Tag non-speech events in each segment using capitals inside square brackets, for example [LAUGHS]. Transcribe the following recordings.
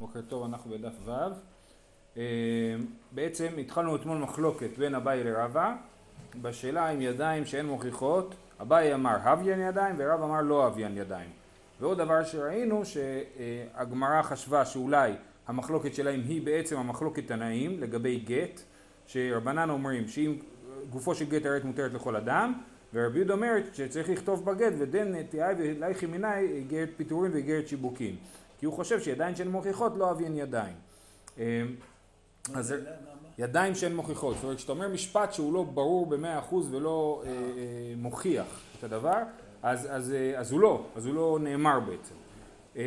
בוקר טוב, אנחנו בדף ו'. אה, בעצם התחלנו אתמול מחלוקת בין אביי לרבא בשאלה אם ידיים שהן מוכיחות, אביי אמר הוויין ידיים ורב אמר לא הוויין ידיים. ועוד דבר שראינו שהגמרא חשבה שאולי המחלוקת שלהם היא בעצם המחלוקת תנאים לגבי גט, שרבנן אומרים שאם גופו של גט הרת מותרת לכל אדם, ורבי יהודה אומרת שצריך לכתוב בגט ודן נטייה ולייכי מיני איגרת פיטורים ואיגרת שיבוקים. כי הוא חושב שידיים שהן מוכיחות לא אביין ידיים. אמ, אז ידיים שהן מוכיחות, זאת אומרת כשאתה אומר משפט שהוא לא ברור במאה אחוז ולא אה, אה, מוכיח את הדבר, אז, אז, אה, אז הוא לא, אז הוא לא נאמר בעצם. אמ,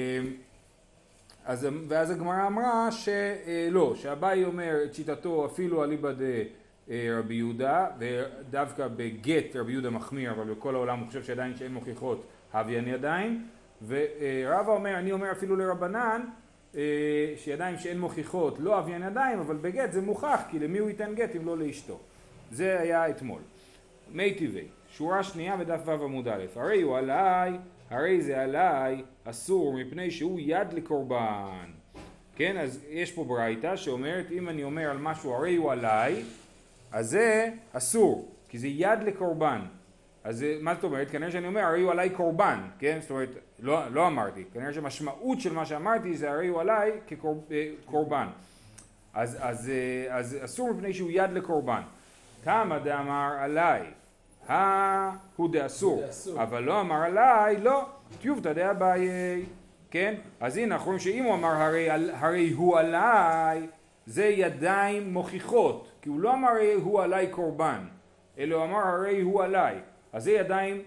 אז, ואז הגמרא אמרה שלא, שאביי אומר את שיטתו אפילו אליבא דרבי יהודה, ודווקא בגט רבי יהודה מחמיר, אבל בכל העולם הוא חושב שעדיין שאין מוכיחות הוויין ידיים, ורבא אומר, אני אומר אפילו לרבנן, אה, שידיים שאין מוכיחות לא אביין ידיים, אבל בגט זה מוכח, כי למי הוא ייתן גט אם לא לאשתו. זה היה אתמול. מי טבעי, שורה שנייה בדף ו' עמוד א', הרי הוא עליי, הרי זה עליי אסור מפני שהוא יד לקורבן. כן, אז יש פה ברייתא שאומרת אם אני אומר על משהו הרי הוא עליי, אז זה אסור, כי זה יד לקורבן. אז מה זאת אומרת? כנראה שאני אומר הרי הוא עליי קורבן, כן? זאת אומרת, לא, לא אמרתי, כנראה שמשמעות של מה שאמרתי זה הרי הוא עליי כקורבן. אז, אז, אז אסור מפני שהוא יד לקורבן. כמה דאמר עליי, הוא דאסור, אבל לא אמר עליי, לא, טיובתא דאביי, כן? אז הנה אנחנו רואים שאם הוא אמר הרי, הרי הוא עליי, זה ידיים מוכיחות, כי הוא לא אמר הרי הוא עליי קורבן, אלא הוא אמר הרי הוא עליי. אז זה ידיים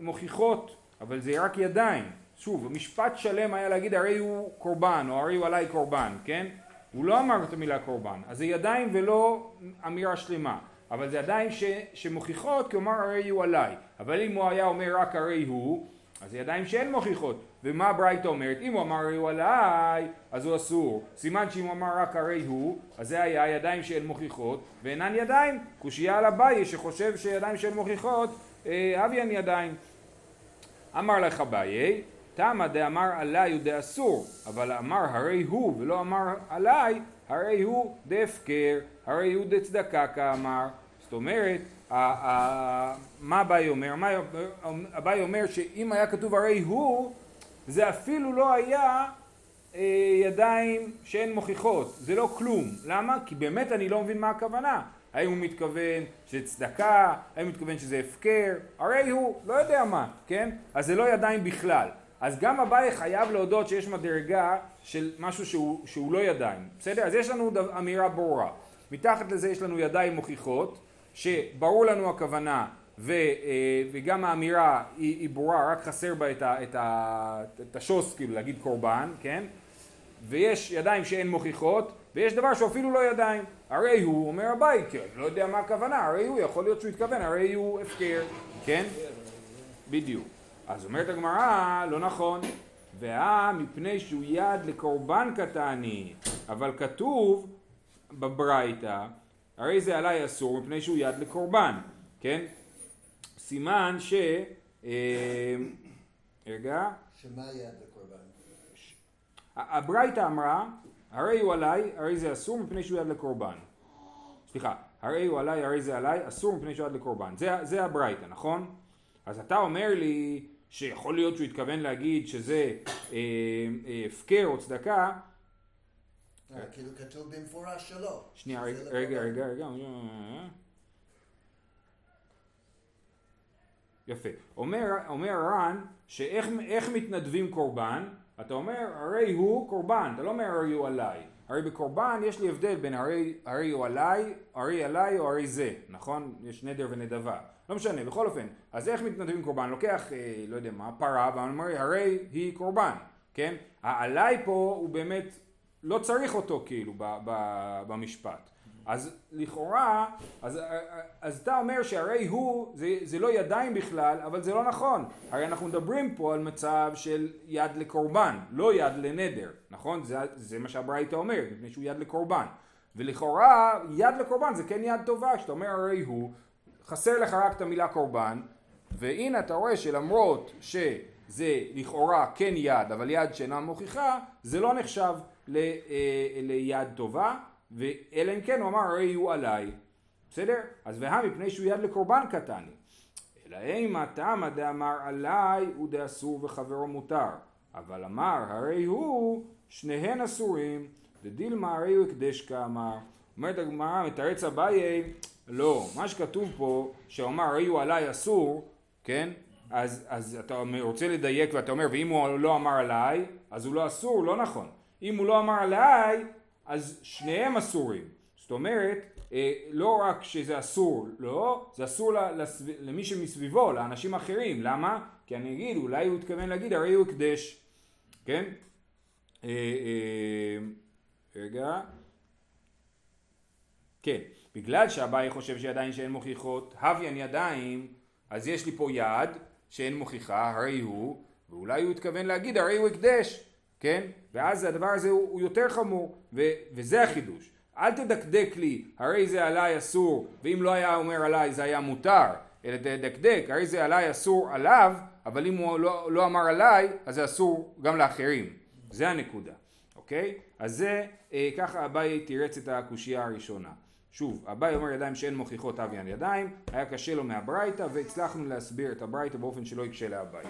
מוכיחות, אבל זה רק ידיים. שוב, משפט שלם היה להגיד הרי הוא קורבן, או הרי הוא עליי קורבן, כן? הוא לא אמר את המילה קורבן. אז זה ידיים ולא אמירה שלמה. אבל זה ידיים ש, שמוכיחות, כלומר הרי הוא עליי. אבל אם הוא היה אומר רק הרי הוא, אז זה ידיים שאין מוכיחות. ומה ברייתא אומרת? אם הוא אמר הרי הוא עליי, אז הוא אסור. סימן שאם הוא אמר רק הרי הוא, אז זה היה ידיים שאין מוכיחות, ואינן ידיים. קושייה על אביי שחושב שידיים שאין מוכיחות אביין אה, ידיים. אמר לך אביי, תמה דאמר עליי הוא דאסור, אבל אמר הרי הוא ולא אמר עליי, הרי הוא דהפקר, הרי הוא דצדקה כאמר. זאת אומרת, מה אביי אומר? אביי אומר שאם היה כתוב הרי הוא, זה אפילו לא היה אה, ידיים שהן מוכיחות, זה לא כלום. למה? כי באמת אני לא מבין מה הכוונה. האם הוא מתכוון שזה צדקה, האם הוא מתכוון שזה הפקר, הרי הוא לא יודע מה, כן? אז זה לא ידיים בכלל. אז גם אביי חייב להודות שיש מדרגה של משהו שהוא, שהוא לא ידיים, בסדר? אז יש לנו אמירה ברורה. מתחת לזה יש לנו ידיים מוכיחות, שברור לנו הכוונה ו, אה, וגם האמירה היא, היא ברורה, רק חסר בה את, ה, את, ה, את השוס, כאילו להגיד קורבן, כן? ויש ידיים שאין מוכיחות, ויש דבר שהוא אפילו לא ידיים. הרי הוא אומר הבית, כן, לא יודע מה הכוונה, הרי הוא, יכול להיות שהוא התכוון, הרי הוא הפקר, כן? בדיוק. אז אומרת הגמרא, לא נכון. ואה מפני שהוא יד לקורבן קטני, אבל כתוב בברייתא, הרי זה עליי אסור מפני שהוא יד לקורבן, כן? סימן ש... אה, רגע. שמה יד לקורבן? הברייתא אמרה הרי הוא עליי, הרי זה אסור מפני שהוא יד לקורבן. סליחה, הרי הוא עליי, הרי זה עליי, אסור מפני שהוא יד לקורבן. זה, זה הברייתא, נכון? אז אתה אומר לי שיכול להיות שהוא התכוון להגיד שזה הפקר אה, אה, או צדקה. אה, כאילו כתוב במפורש שלא. שנייה, רגע, רגע, רגע, רגע. יפה. אומר, אומר רן שאיך מתנדבים קורבן? אתה אומר הרי הוא קורבן, אתה לא אומר הרי הוא עליי. הרי בקורבן יש לי הבדל בין הרי, הרי הוא עליי, הרי עליי או הרי זה, נכון? יש נדר ונדבה. לא משנה, בכל אופן. אז איך מתנדבים קורבן? לוקח, אה, לא יודע מה, פרה, ואומר הרי היא קורבן, כן? העליי פה הוא באמת, לא צריך אותו כאילו ב, ב, במשפט. אז לכאורה, אז, אז אתה אומר שהרי הוא, זה, זה לא ידיים בכלל, אבל זה לא נכון. הרי אנחנו מדברים פה על מצב של יד לקורבן, לא יד לנדר, נכון? זה, זה מה שהברייתא אומרת, מפני שהוא יד לקורבן. ולכאורה, יד לקורבן זה כן יד טובה, כשאתה אומר הרי הוא, חסר לך רק את המילה קורבן, והנה אתה רואה שלמרות שזה לכאורה כן יד, אבל יד שאינה מוכיחה, זה לא נחשב. ל, אה, ליד טובה, אלא אם כן הוא אמר הרי הוא עליי, בסדר? אז והא מפני שהוא יד לקורבן קטני. אלא אימה תמא דאמר עליי הוא דאסור וחברו מותר, אבל אמר הרי הוא שניהן אסורים, דדילמה הרי הוא הקדש כאמר. אומרת הגמרא מתרץ אביי לא, מה שכתוב פה, שאומר הרי הוא עליי אסור, כן? אז, אז אתה רוצה לדייק ואתה אומר ואם הוא לא אמר עליי אז הוא לא אסור, לא נכון. אם הוא לא אמר עליי אז שניהם אסורים. זאת אומרת אה, לא רק שזה אסור, לא, זה אסור לסב... למי שמסביבו, לאנשים אחרים. למה? כי אני אגיד, אולי הוא התכוון להגיד הרי הוא הקדש, כן? אה, אה, רגע. כן, בגלל שאביי חושב שידיים שאין מוכיחות, הוויין ידיים, אז יש לי פה יד שאין מוכיחה, הרי הוא, ואולי הוא התכוון להגיד הרי הוא הקדש, כן? ואז הדבר הזה הוא, הוא יותר חמור, ו, וזה החידוש. אל תדקדק לי, הרי זה עליי אסור, ואם לא היה אומר עליי זה היה מותר, אלא תדקדק, הרי זה עליי אסור עליו, אבל אם הוא לא, לא אמר עליי, אז זה אסור גם לאחרים. זה הנקודה, אוקיי? אז זה, אה, ככה אביי תירץ את הקושייה הראשונה. שוב, אביי אומר ידיים שאין מוכיחות אביין ידיים, היה קשה לו מהברייתא והצלחנו להסביר את הברייתא באופן שלא יקשה לאביי.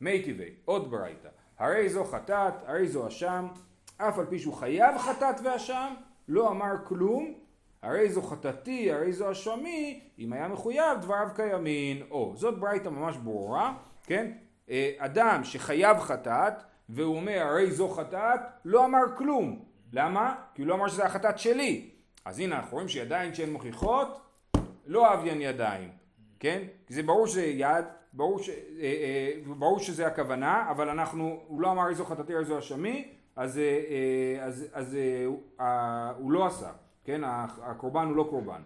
מי טבעי, עוד ברייתא, הרי זו חטאת, הרי זו אשם, אף על פי שהוא חייב חטאת ואשם, לא אמר כלום, הרי זו חטאתי, הרי זו אשמי, אם היה מחויב דבריו קיימין. או, זאת ברייתא ממש ברורה, כן? אה, אדם שחייב חטאת, והוא אומר הרי זו חטאת, לא אמר כלום. למה? כי הוא לא אמר שזה החטאת שלי. אז הנה אנחנו רואים שידיים שהן מוכיחות, לא אביין ידיים, כן? זה ברור שזה יד, ברור, ש, אה, אה, ברור שזה הכוונה, אבל אנחנו, הוא לא אמר איזו חטאתי איזו אשמי, אז, אה, אז, אז הוא לא עשה, כן? הקורבן הוא לא קורבן.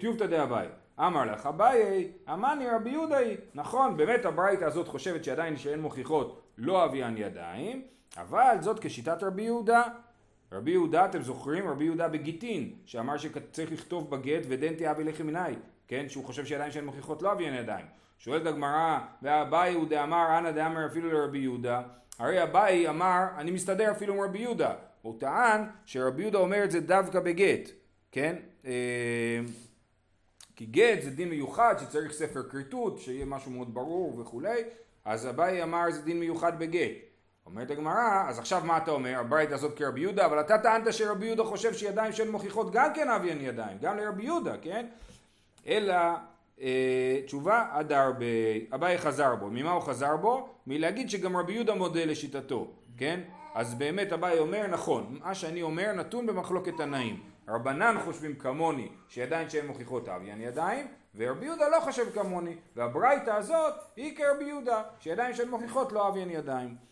טיובתא דאביי, אמר לך אביי, אמני רבי יהודאי, נכון, באמת הברייתא הזאת חושבת שעדיין שאין מוכיחות לא אביין ידיים, אבל זאת כשיטת רבי יהודה, רבי יהודה, אתם זוכרים? רבי יהודה בגיטין, שאמר שצריך לכתוב בגט ודנטי אבי לחם עיניי, כן? שהוא חושב שידיים שהן מוכיחות לא אביין ידיים. שואלת הגמרא, והאביי הוא דאמר אנא דאמר אפילו לרבי יהודה, הרי אביי אמר, אני מסתדר אפילו עם רבי יהודה. הוא טען שרבי יהודה אומר את זה דווקא בגט, כן? אה, כי גט זה דין מיוחד שצריך ספר כריתות, שיהיה משהו מאוד ברור וכולי, אז אביי אמר זה דין מיוחד בגט. אומרת הגמרא, אז עכשיו מה אתה אומר? הברית הזאת כרבי יהודה, אבל אתה טענת שרבי יהודה חושב שידיים שהן מוכיחות גם כן אביין ידיים, גם לרבי יהודה, כן? אלא אה, תשובה, הדר ב... אביי חזר בו. ממה הוא חזר בו? מלהגיד שגם רבי יהודה מודה לשיטתו, כן? אז באמת אביי אומר, נכון, מה שאני אומר נתון במחלוקת תנאים. רבנן חושבים כמוני שידיים שהן מוכיחות אביין ידיים, ורבי יהודה לא חושב כמוני, והברייתא הזאת היא כרבי יהודה, שידיים שהן מוכיחות לא אביין ידיים.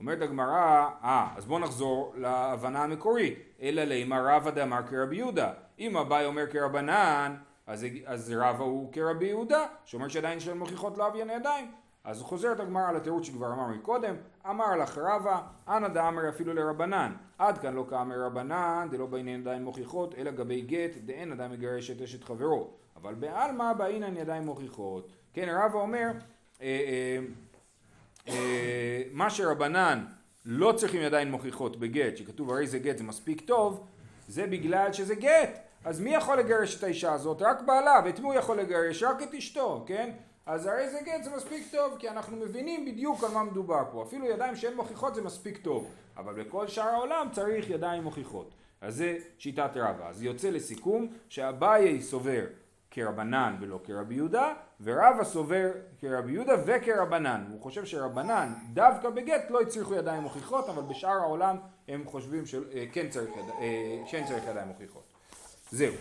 אומרת הגמרא, אה, אז בואו נחזור להבנה המקורית. אלא לימה רבא דאמר כרבי יהודה. אם אביי אומר כרבנן, אז, אז רבא הוא כרבי יהודה, שאומר שעדיין שאין מוכיחות לא אביין ידיים. אז חוזרת הגמרא לתירוץ שכבר אמרנו קודם, אמר לך רבא, אנא דאמר אפילו לרבנן. עד כאן לא כאמר רבנן, דלא בעניין ידיים מוכיחות, אלא גבי גט, דאין אדם מגרש את אשת חברו. אבל בעלמא בעינן ידיים מוכיחות. כן, רבא אומר, אה, אה, מה שרבנן לא צריכים ידיים מוכיחות בגט, שכתוב הרי זה גט זה מספיק טוב, זה בגלל שזה גט. אז מי יכול לגרש את האישה הזאת? רק בעלה, ואת מי הוא יכול לגרש? רק את אשתו, כן? אז הרי זה גט זה מספיק טוב, כי אנחנו מבינים בדיוק על מה מדובר פה. אפילו ידיים שאין מוכיחות זה מספיק טוב, אבל בכל שאר העולם צריך ידיים מוכיחות. אז זה שיטת רבא. אז יוצא לסיכום שאביי סובר כרבנן ולא כרבי יהודה, ורבא סובר כרבי יהודה וכרבנן. הוא חושב שרבנן דווקא בגט לא הצליחו ידיים מוכיחות, אבל בשאר העולם הם חושבים שכן אה, צריך, כן צריך ידיים מוכיחות. זהו.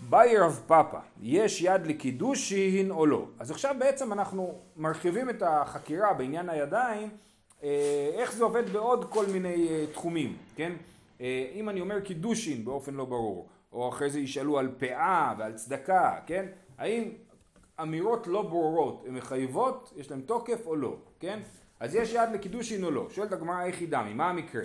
באי רב פאפה, יש יד לקידושין או לא? אז עכשיו בעצם אנחנו מרחיבים את החקירה בעניין הידיים, אה, איך זה עובד בעוד כל מיני אה, תחומים, כן? אם אני אומר קידושין באופן לא ברור, או אחרי זה ישאלו על פאה ועל צדקה, כן? האם אמירות לא ברורות הן מחייבות, יש להן תוקף או לא, כן? אז יש יד לקידושין או לא. שואלת הגמרא איך היא דמי, מה המקרה?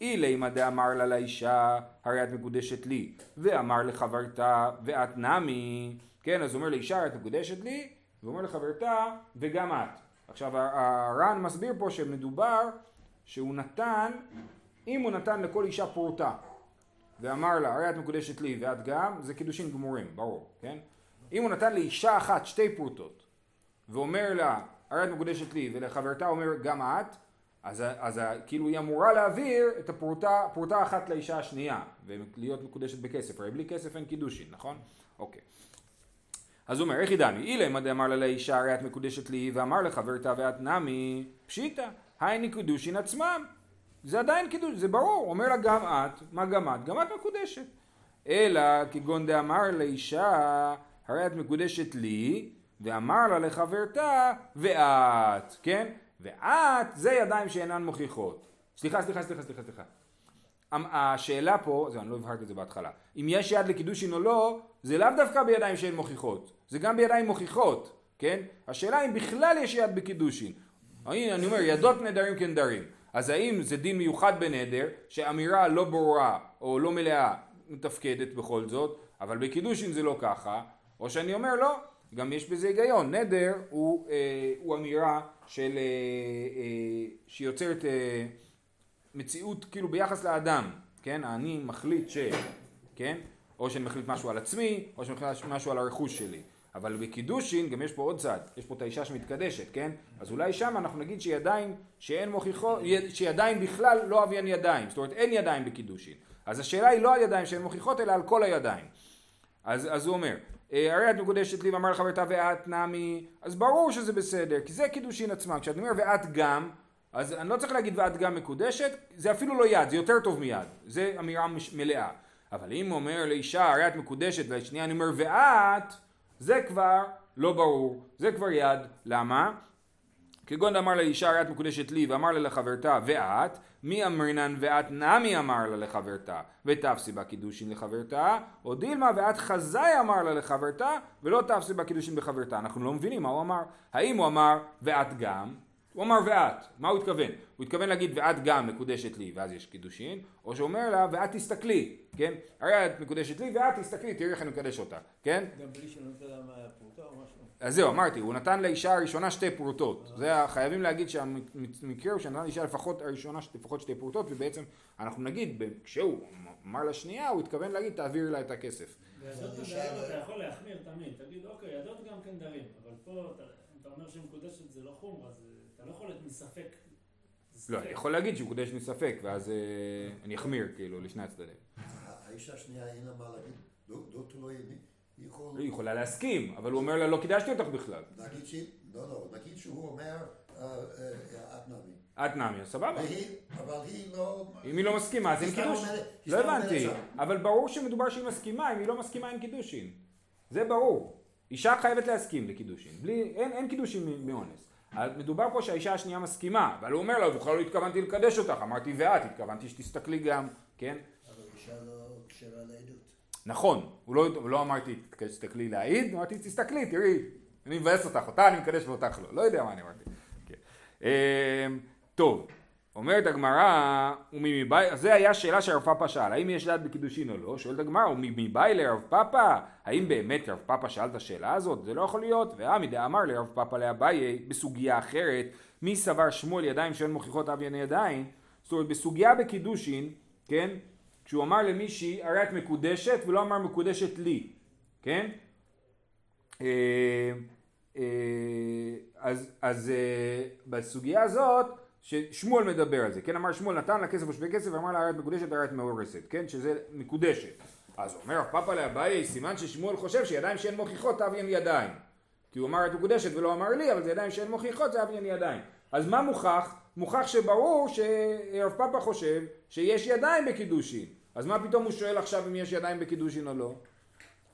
אילימה דאמר לה לאישה, הרי את מקודשת לי, ואמר לחברתה, ואת נמי, כן, אז הוא אומר לאישה, את מקודשת לי, ואומר לחברתה, וגם את. עכשיו הר"ן מסביר פה שמדובר שהוא נתן, אם הוא נתן לכל אישה פרוטה ואמר לה הרי את מקודשת לי ואת גם, זה קידושין גמורים, ברור, כן? אם הוא נתן לאישה אחת שתי פרוטות ואומר לה הרי את מקודשת לי ולחברתה אומר גם את, אז, אז כאילו היא אמורה להעביר את הפרוטה, פרוטה אחת לאישה השנייה ולהיות מקודשת בכסף, הרי בלי כסף אין קידושין, נכון? אוקיי. אז הוא אומר, איך ידעני? אילמה דאמר לה לאישה הרי את מקודשת לי ואמר לחברתה ואת נמי פשיטא, הייני קידושין עצמם. זה עדיין קידוש, זה ברור, אומר לה גם את, מה גם את? גם את מקודשת. אלא כגון דאמר לאישה הרי את מקודשת לי ואמר לה לחברתה ואת, כן? ואת זה ידיים שאינן מוכיחות. סליחה, סליחה, סליחה, סליחה, סליחה. השאלה פה, זה, אני לא הבהרתי את זה בהתחלה, אם יש יד לקידושין או לא, זה לאו דווקא בידיים שהן מוכיחות, זה גם בידיים מוכיחות, כן? השאלה אם בכלל יש יד בקידושין. הנה אני אומר, ידות נדרים כנדרים. אז האם זה דין מיוחד בנדר, שאמירה לא ברורה או לא מלאה מתפקדת בכל זאת, אבל בקידושין זה לא ככה, או שאני אומר לא, גם יש בזה היגיון, נדר הוא, אה, הוא אמירה של, אה, אה, שיוצרת אה, מציאות כאילו ביחס לאדם, כן? אני מחליט ש... כן? או שאני מחליט משהו על עצמי, או שאני מחליט משהו על הרכוש שלי. אבל בקידושין גם יש פה עוד צד, יש פה את האישה שמתקדשת, כן? אז אולי שם אנחנו נגיד שידיים שאין מוכיחות, שידיים בכלל לא אביין ידיים, זאת אומרת אין ידיים בקידושין. אז השאלה היא לא על ידיים שאין מוכיחות אלא על כל הידיים. אז, אז הוא אומר, אה, הרי את מקודשת לי ואמר לחברתה ואת נמי, אז ברור שזה בסדר, כי זה קידושין עצמם. כשאני אומר ואת גם, אז אני לא צריך להגיד ואת גם מקודשת, זה אפילו לא יד, זה יותר טוב מיד, זה אמירה מלאה. אבל אם הוא אומר לאישה הרי את מקודשת, ולשנייה אני אומר ואת, זה כבר לא ברור, זה כבר יד, למה? כגון אמר לאישה הרי את מקודשת לי ואמר לה לחברתה ואת, מי אמרינן ואת נמי אמר לה לחברתה ותפסי בה קידושין לחברתה, או דילמה ואת חזאי אמר לה לחברתה ולא תפסי בה קידושין בחברתה. אנחנו לא מבינים מה הוא אמר. האם הוא אמר ואת גם, הוא אמר ואת, מה הוא התכוון? הוא התכוון להגיד ואת גם מקודשת לי ואז יש קידושין, או שהוא אומר לה ואת תסתכלי, כן? הרי את מקודשת לי ואת תסתכלי, תראי איך אני מקדש אותה, כן? גם בלי שנותן לה מהפרוטה או משהו? אז זהו, אמרתי, הוא נתן לאישה הראשונה שתי פרוטות. זה חייבים להגיד שהמקרה הוא שנתן לאישה לפחות הראשונה לפחות שתי פרוטות, ובעצם אנחנו נגיד, כשהוא אמר לשנייה, הוא התכוון להגיד תעביר לה את הכסף. אתה יכול להחמיר תמיד, תגיד אוקיי, ידות גם כן דרים, אבל פה אתה אומר שמקודשת זה לא חומר, אז אתה לא יכול להיות מספק. לא, אני יכול להגיד שהוא קודש מספק, ואז אה, אני אחמיר כאילו לשני הצדדים. האישה השנייה אין לה מה להגיד, לא, לא מי. היא יכולה להסכים, אבל הוא אומר לה לא קידשתי אותך בכלל. נגיד שהיא, לא, לא, נגיד שהוא אומר, אה, אה, את נמי. את נמי, סבבה. אבל היא לא... אם היא לא מסכימה, אז אין קידוש. לא הבנתי, אבל ברור שמדובר שהיא מסכימה, אם היא לא מסכימה אין קידושין. זה ברור. אישה חייבת להסכים לקידושין. אין קידושין מאונס. מדובר פה שהאישה השנייה מסכימה, אבל הוא אומר לה, בכלל לא התכוונתי לקדש אותך, אמרתי ואת, התכוונתי שתסתכלי גם, כן? אבל אישה לא כשרה לעדות. נכון, הוא לא, לא אמרתי תסתכלי להעיד, אמרתי תסתכלי, תראי, אני מבאס אותך, אותה אני מקדש ואותך לא, לא יודע מה אני אמרתי. כן. אמ, טוב, אומרת הגמרא, זה היה שאלה שרב פאפה שאל, האם יש דעת בקידושין או לא? שואלת הגמרא, ומבאי לרב פאפה? האם באמת רב פאפה שאל את השאלה הזאת? זה לא יכול להיות. ועמי דאמר לרב פאפה לאביי בסוגיה אחרת, מי סבר שמואל ידיים שאין מוכיחות אבי ידיים? זאת אומרת, בסוגיה בקידושין, כן? כשהוא אמר למישהי, הרי את מקודשת, ולא אמר מקודשת לי, כן? אה, אה, אז, אז אה, בסוגיה הזאת, ששמואל מדבר על זה, כן? אמר שמואל נתן לה כסף ושווה כסף, ואמר לה הרי את מקודשת, הרי את מאורסת, כן? שזה מקודשת. אז אומר הפאפה לאביי, סימן ששמואל חושב שידיים שאין מוכיחות תביין ידיים. כי הוא אמר את מקודשת ולא אמר לי, אבל זה ידיים שאין מוכיחות זה אביין ידיים. אז מה מוכח? מוכח שברור שרב פאפה חושב שיש ידיים בקידושין. אז מה פתאום הוא שואל עכשיו אם יש ידיים בקידושין או לא?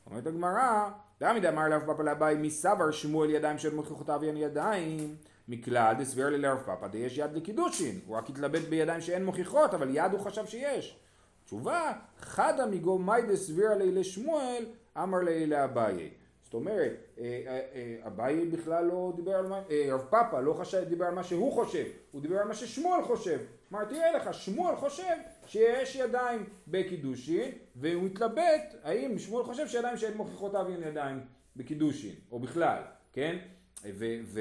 אומרת הגמרא, דמי דאמר לרב פאפה לאביי מסבר שמואל ידיים של מוכיחותיו אין ידיים מכלל דסביר לי לרב פאפה דיש יד לקידושין הוא רק התלבט בידיים שאין מוכיחות אבל יד הוא חשב שיש תשובה חדא מגו מי דסביר לי לשמואל אמר לי לאביי זאת אומרת, אה, אה, אה, אביי בכלל לא דיבר על מה, רב פאפה לא חשב, דיבר על מה שהוא חושב, הוא דיבר על מה ששמואל חושב. כלומר, תראה לך, שמואל חושב שיש ידיים בקידושין, והוא מתלבט האם שמואל חושב שידיים שאין מוכיחותיו אין ידיים בקידושין, או בכלל, כן? ו- ו-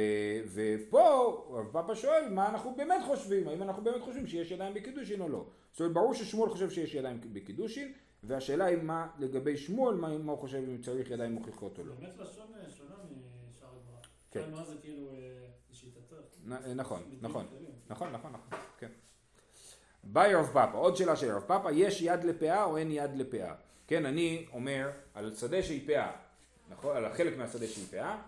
ופה רב פאפה שואל מה אנחנו באמת חושבים, האם אנחנו באמת חושבים שיש ידיים בקידושין או לא. זאת אומרת ברור ששמואל חושב שיש ידיים בקידושין והשאלה היא מה לגבי שמואל, מה, מה הוא חושב אם צריך ידיים מוכיחות או לא. באמת לשון אה, שונה משאר הגמרא. כן. מה זה כאילו אה, לשיטתו? נ- נכון, נכון. נכון, נכון, נכון, כן. ביי רב פאפה, עוד שאלה של רב פאפה, יש יד לפאה או אין יד לפאה? כן, אני אומר על שדה שהיא פאה, נכון? על החלק מהשדה שהיא פאה, אה, אה,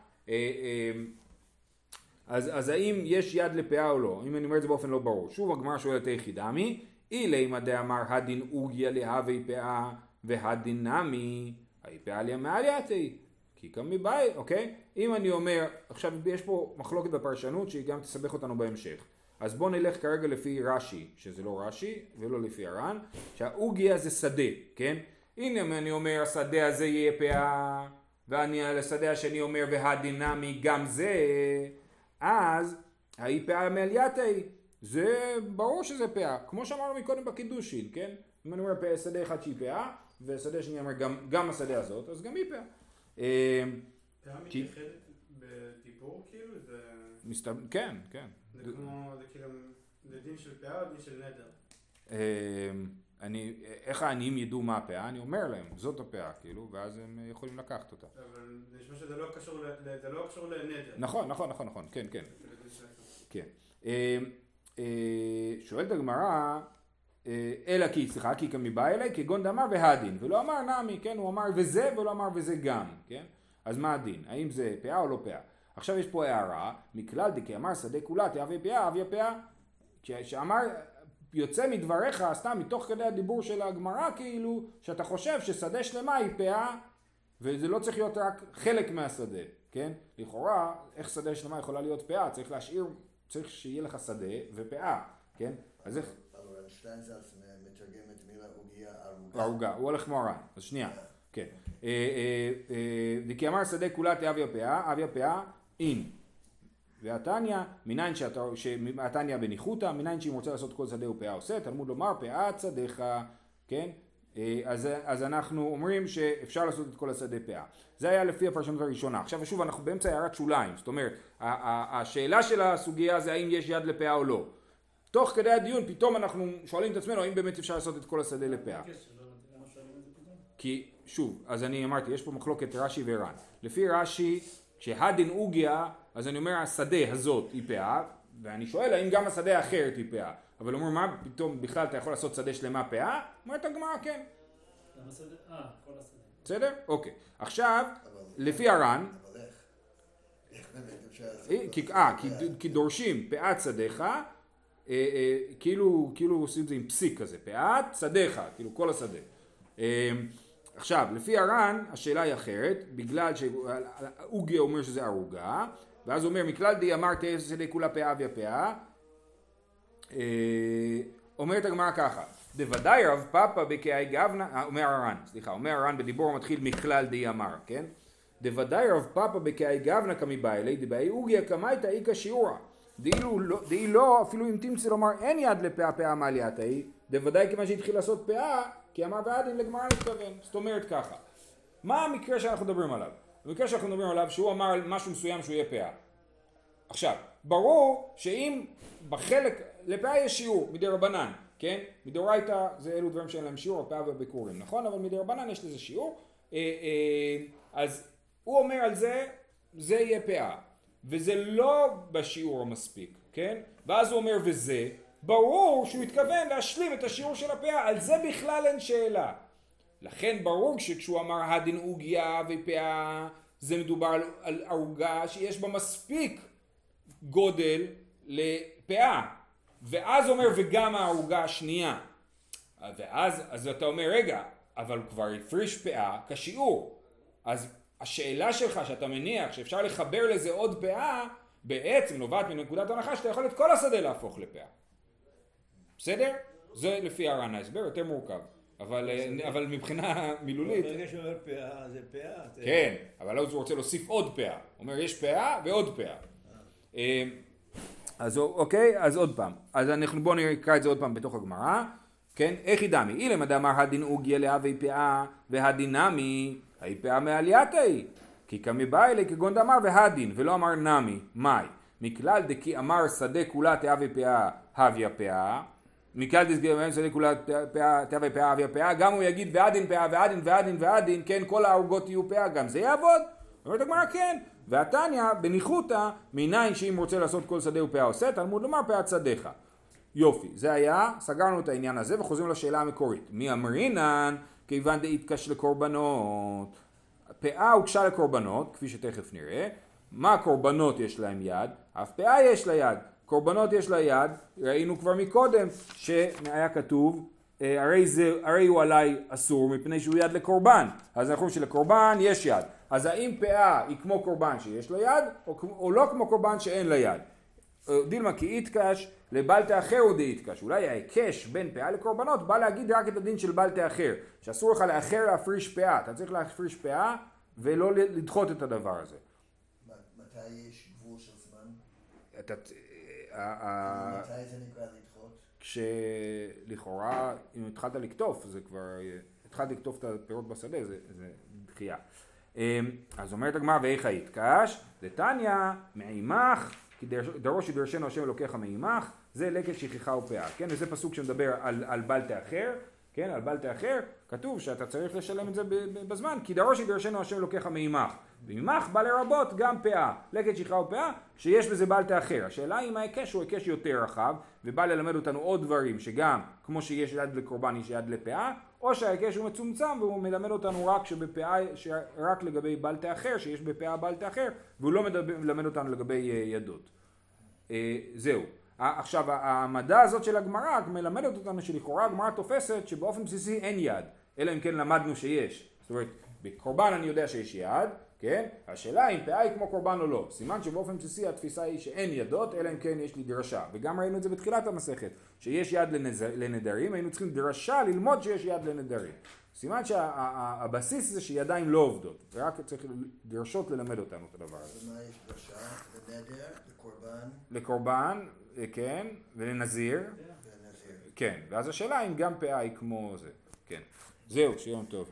אז, אז האם יש יד לפאה או לא? אם אני אומר את זה באופן לא ברור. שוב הגמרא שואלת איכי דמי, אילי דאמר הדין אוגיה להווי פאה והדין נמי, האי פאה ליה מעלייתי. כי קמי ביי, אוקיי? אם אני אומר, עכשיו יש פה מחלוקת בפרשנות שהיא גם תסבך אותנו בהמשך. אז בואו נלך כרגע לפי רש"י, שזה לא רש"י ולא לפי הר"ן, שהאוגיה זה שדה, כן? הנה אם אני אומר השדה הזה יהיה פאה, ואני על השדה השני אומר והדינמי גם זה, אז האי פאה מעלייתי, זה ברור שזה פאה, כמו שאמרנו מקודם בקידושין, כן? אם אני אומר פאה, שדה אחד שהיא פאה, ושדה שני אומר גם, גם השדה הזאת, אז גם היא פאה. אה, פאה מתייחדת בדיבור כאילו? זה. כן, כן. זה כמו, זה כאילו, זה דין של פאה או דין של נדר? אני, איך העניים ידעו מה הפאה? אני אומר להם, זאת הפאה, כאילו, ואז הם יכולים לקחת אותה. אבל נשמע שזה לא קשור זה לא קשור לנדר. נכון, נכון, נכון, נכון, כן, כן. כן. אה, אה, שואלת הגמרא, אה, אלא כי, סליחה, כי כמי בא אליי, כגון דאמר והדין, ולא אמר נמי, כן, הוא אמר וזה ולא אמר וזה גם, כן? אז מה הדין? האם זה פאה או לא פאה? עכשיו יש פה הערה, מכלל דכי אמר שדה כולה תהווה פאה, אביה פאה. כש- שאמר, יוצא מדבריך, סתם מתוך כדי הדיבור של הגמרא, כאילו, שאתה חושב ששדה שלמה היא פאה, וזה לא צריך להיות רק חלק מהשדה, כן? לכאורה, איך שדה שלמה יכולה להיות פאה? צריך להשאיר, צריך שיהיה לך שדה ופאה, כן? אז איך... אבל שטיינזלץ מתרגם את המילה עוגיה ערוגה. ערוגה, הוא הולך כמו הר"ן, אז שנייה, כן. אה, אה, אה, וכי אמר שדה כולה תאביה פאה, אביה פאה, אין. והתניא, מניין שהתניא בניחותא, מניין שאם רוצה לעשות כל שדה פאה עושה, תלמוד לומר פאת שדיך, כן? אה, אז, אז אנחנו אומרים שאפשר לעשות את כל השדה פאה. זה היה לפי הפרשנות הראשונה. עכשיו שוב אנחנו באמצע הערת שוליים, זאת אומרת, השאלה של הסוגיה זה האם יש יד לפאה או לא. תוך כדי הדיון פתאום אנחנו שואלים את עצמנו האם באמת אפשר לעשות את כל השדה לפאה. לא? כי שוב, אז אני אמרתי, יש פה מחלוקת רש"י ור"ן. לפי רש"י, כשהדין עוגיה, אז אני אומר השדה הזאת היא פאה, ואני שואל האם גם השדה האחרת היא פאה. אבל אומר מה פתאום בכלל אתה יכול לעשות שדה שלמה פאה? אומרת הגמרא כן. אה. בסדר? אוקיי. עכשיו, לפי הר"ן, אה, כי? אה, כי, דורשים פאת שדיך, כאילו, כאילו עושים את זה עם פסיק כזה, פאת שדיך, כאילו כל השדה. עכשיו, לפי הר"ן, השאלה היא אחרת, בגלל שאוגיה אומר שזה ערוגה, ואז הוא אומר, מכלל די אמר תהיה שדה כולה פאה אביה פאה, אה, אומרת הגמרא ככה, דוודאי רב פאפא בקהי גבנה, אה, אומר הר"ן, סליחה, אומר הר"ן בדיבור המתחיל מכלל די אמר, כן? דוודאי רב פאפא בקהי גבנה כמבעילי דבעי אוגיה קמייתא איכא שיעורא. דאי לא, אפילו אם תמצא לומר אין יד לפאה פאה מעלייתא היא, דוודאי כיוון שהתחיל לעשות פאה, כי אמר ועדין לגמרא מתכוון. זאת אומרת ככה, מה המקרה שאנחנו מדברים עליו? המקרה שאנחנו מדברים עליו שהוא אמר על משהו מסוים שהוא יהיה פאה. עכשיו, ברור שאם בחלק, לפאה יש שיעור מדי רבנן, כן? מדאורייתא זה אלו דברים שאין להם שיעור, הפאה והביקורים, נכון? אבל מדי רבנן יש לזה שיעור. אה, אה, אז הוא אומר על זה, זה יהיה פאה. וזה לא בשיעור המספיק, כן? ואז הוא אומר וזה, ברור שהוא התכוון להשלים את השיעור של הפאה, על זה בכלל אין שאלה. לכן ברור שכשהוא אמר הדין עוגיה ופאה, זה מדובר על, על שיש בה מספיק גודל לפאה. ואז אומר וגם הערוגה השנייה. ואז אז אתה אומר רגע, אבל הוא כבר הפריש פאה כשיעור. אז השאלה שלך שאתה מניח שאפשר לחבר לזה עוד פאה, בעצם נובעת מנקודת הנחה שאתה יכול את כל השדה להפוך לפאה. בסדר? זה לפי הר"ן ההסבר, יותר מורכב. אבל, אה, אבל מבחינה [LAUGHS] מילולית, ברגע שהוא אומר פאה, זה פאה. כן, אבל אז הוא רוצה להוסיף עוד פאה. הוא אומר יש פאה ועוד פאה. אה, אז אוקיי, אז עוד פעם. אז אנחנו בואו נקרא את זה עוד פעם בתוך הגמרא. כן, איך ידמי? אילם דאמר הדין עוגיה להווי פאה והדין נמי, האי פאה מעלייתא היא. כי קמי באי אלי כגון דאמר והדין, ולא אמר נמי, מאי. מכלל דכי אמר שדה כולה תהווה פאה, הוויה פאה. מכלל דכי אמר שדה כולה פאה, תהווה פאה, הוויה פאה. גם הוא יגיד והדין פאה, והדין, והדין, והדין, כן, כל הערוגות יהיו פאה, גם זה יעבוד? אומרת הגמרא כן. והתניא בניחותא, מניין שאם רוצה לעשות כל שדה ופאה עושה, תלמוד לומר פאת שדיך. יופי, זה היה, סגרנו את העניין הזה וחוזרים לשאלה המקורית. מי אמרינן כיוון דאיתקש לקורבנות. פאה הוגשה לקורבנות, כפי שתכף נראה. מה קורבנות יש להם יד? אף פאה יש לה יד. קורבנות יש לה יד, ראינו כבר מקודם שהיה כתוב אה, הרי, זה, הרי הוא עליי אסור מפני שהוא יד לקורבן. אז אנחנו שלקורבן יש יד. אז האם פאה היא כמו קורבן שיש לה יד, או, או לא כמו קורבן שאין לה יד? אה, דילמה כי איתקש לבלטה אחר הוא דאיתקש. אולי ההיקש בין פאה לקורבנות בא להגיד רק את הדין של בלטה אחר. שאסור לך לאחר להפריש פאה. אתה צריך להפריש פאה ולא לדחות את הדבר הזה. מתי יש גבול של זמן? מתי זה נקרא לדחות? כשלכאורה אם התחלת לקטוף זה כבר, התחלת לקטוף את הפירות בשדה זה, זה דחייה. אמ, אז אומרת הגמרא ואיך היתקש? דתניא מעימך כי דרוש ידרשנו השם אלוקיך מעימך זה לקט שכחה ופאה, כן? וזה פסוק שמדבר על, על בלטה אחר, כן? על בלטה אחר, כתוב שאתה צריך לשלם את זה בזמן כי דרוש ידרשנו השם אלוקיך מעימך ועימך בא לרבות גם פאה, לקט שכחה ופאה שיש בזה בלטה אחר. השאלה אם ההיקש הוא היקש יותר רחב ובא ללמד אותנו עוד דברים שגם כמו שיש יד לקורבן יש יד לפאה או שההיקש הוא מצומצם והוא מלמד אותנו רק שבפאה, רק לגבי בלטה אחר, שיש בפאה בלטה אחר, והוא לא מלמד אותנו לגבי אה, ידות. אה, זהו. עכשיו העמדה הזאת של הגמרא מלמדת אותנו שלכאורה הגמרא תופסת שבאופן בסיסי אין יד, אלא אם כן למדנו שיש. זאת אומרת, בקורבן אני יודע שיש יד, כן? השאלה אם פאה היא כמו קורבן או לא. סימן שבאופן בסיסי התפיסה היא שאין ידות, אלא אם כן יש לי דרשה. וגם ראינו את זה בתחילת המסכת, שיש יד לנזר, לנדרים, היינו צריכים דרשה ללמוד שיש יד לנדרים. סימן שהבסיס שה, זה שידיים לא עובדות, ורק צריך דרשות ללמד אותנו את הדבר הזה. ומה יש דרשה? לנדר, לקורבן? לקורבן, אה, כן, ולנזיר. כן, ואז השאלה אם גם פאה היא כמו זה. כן. זהו, שיום טוב.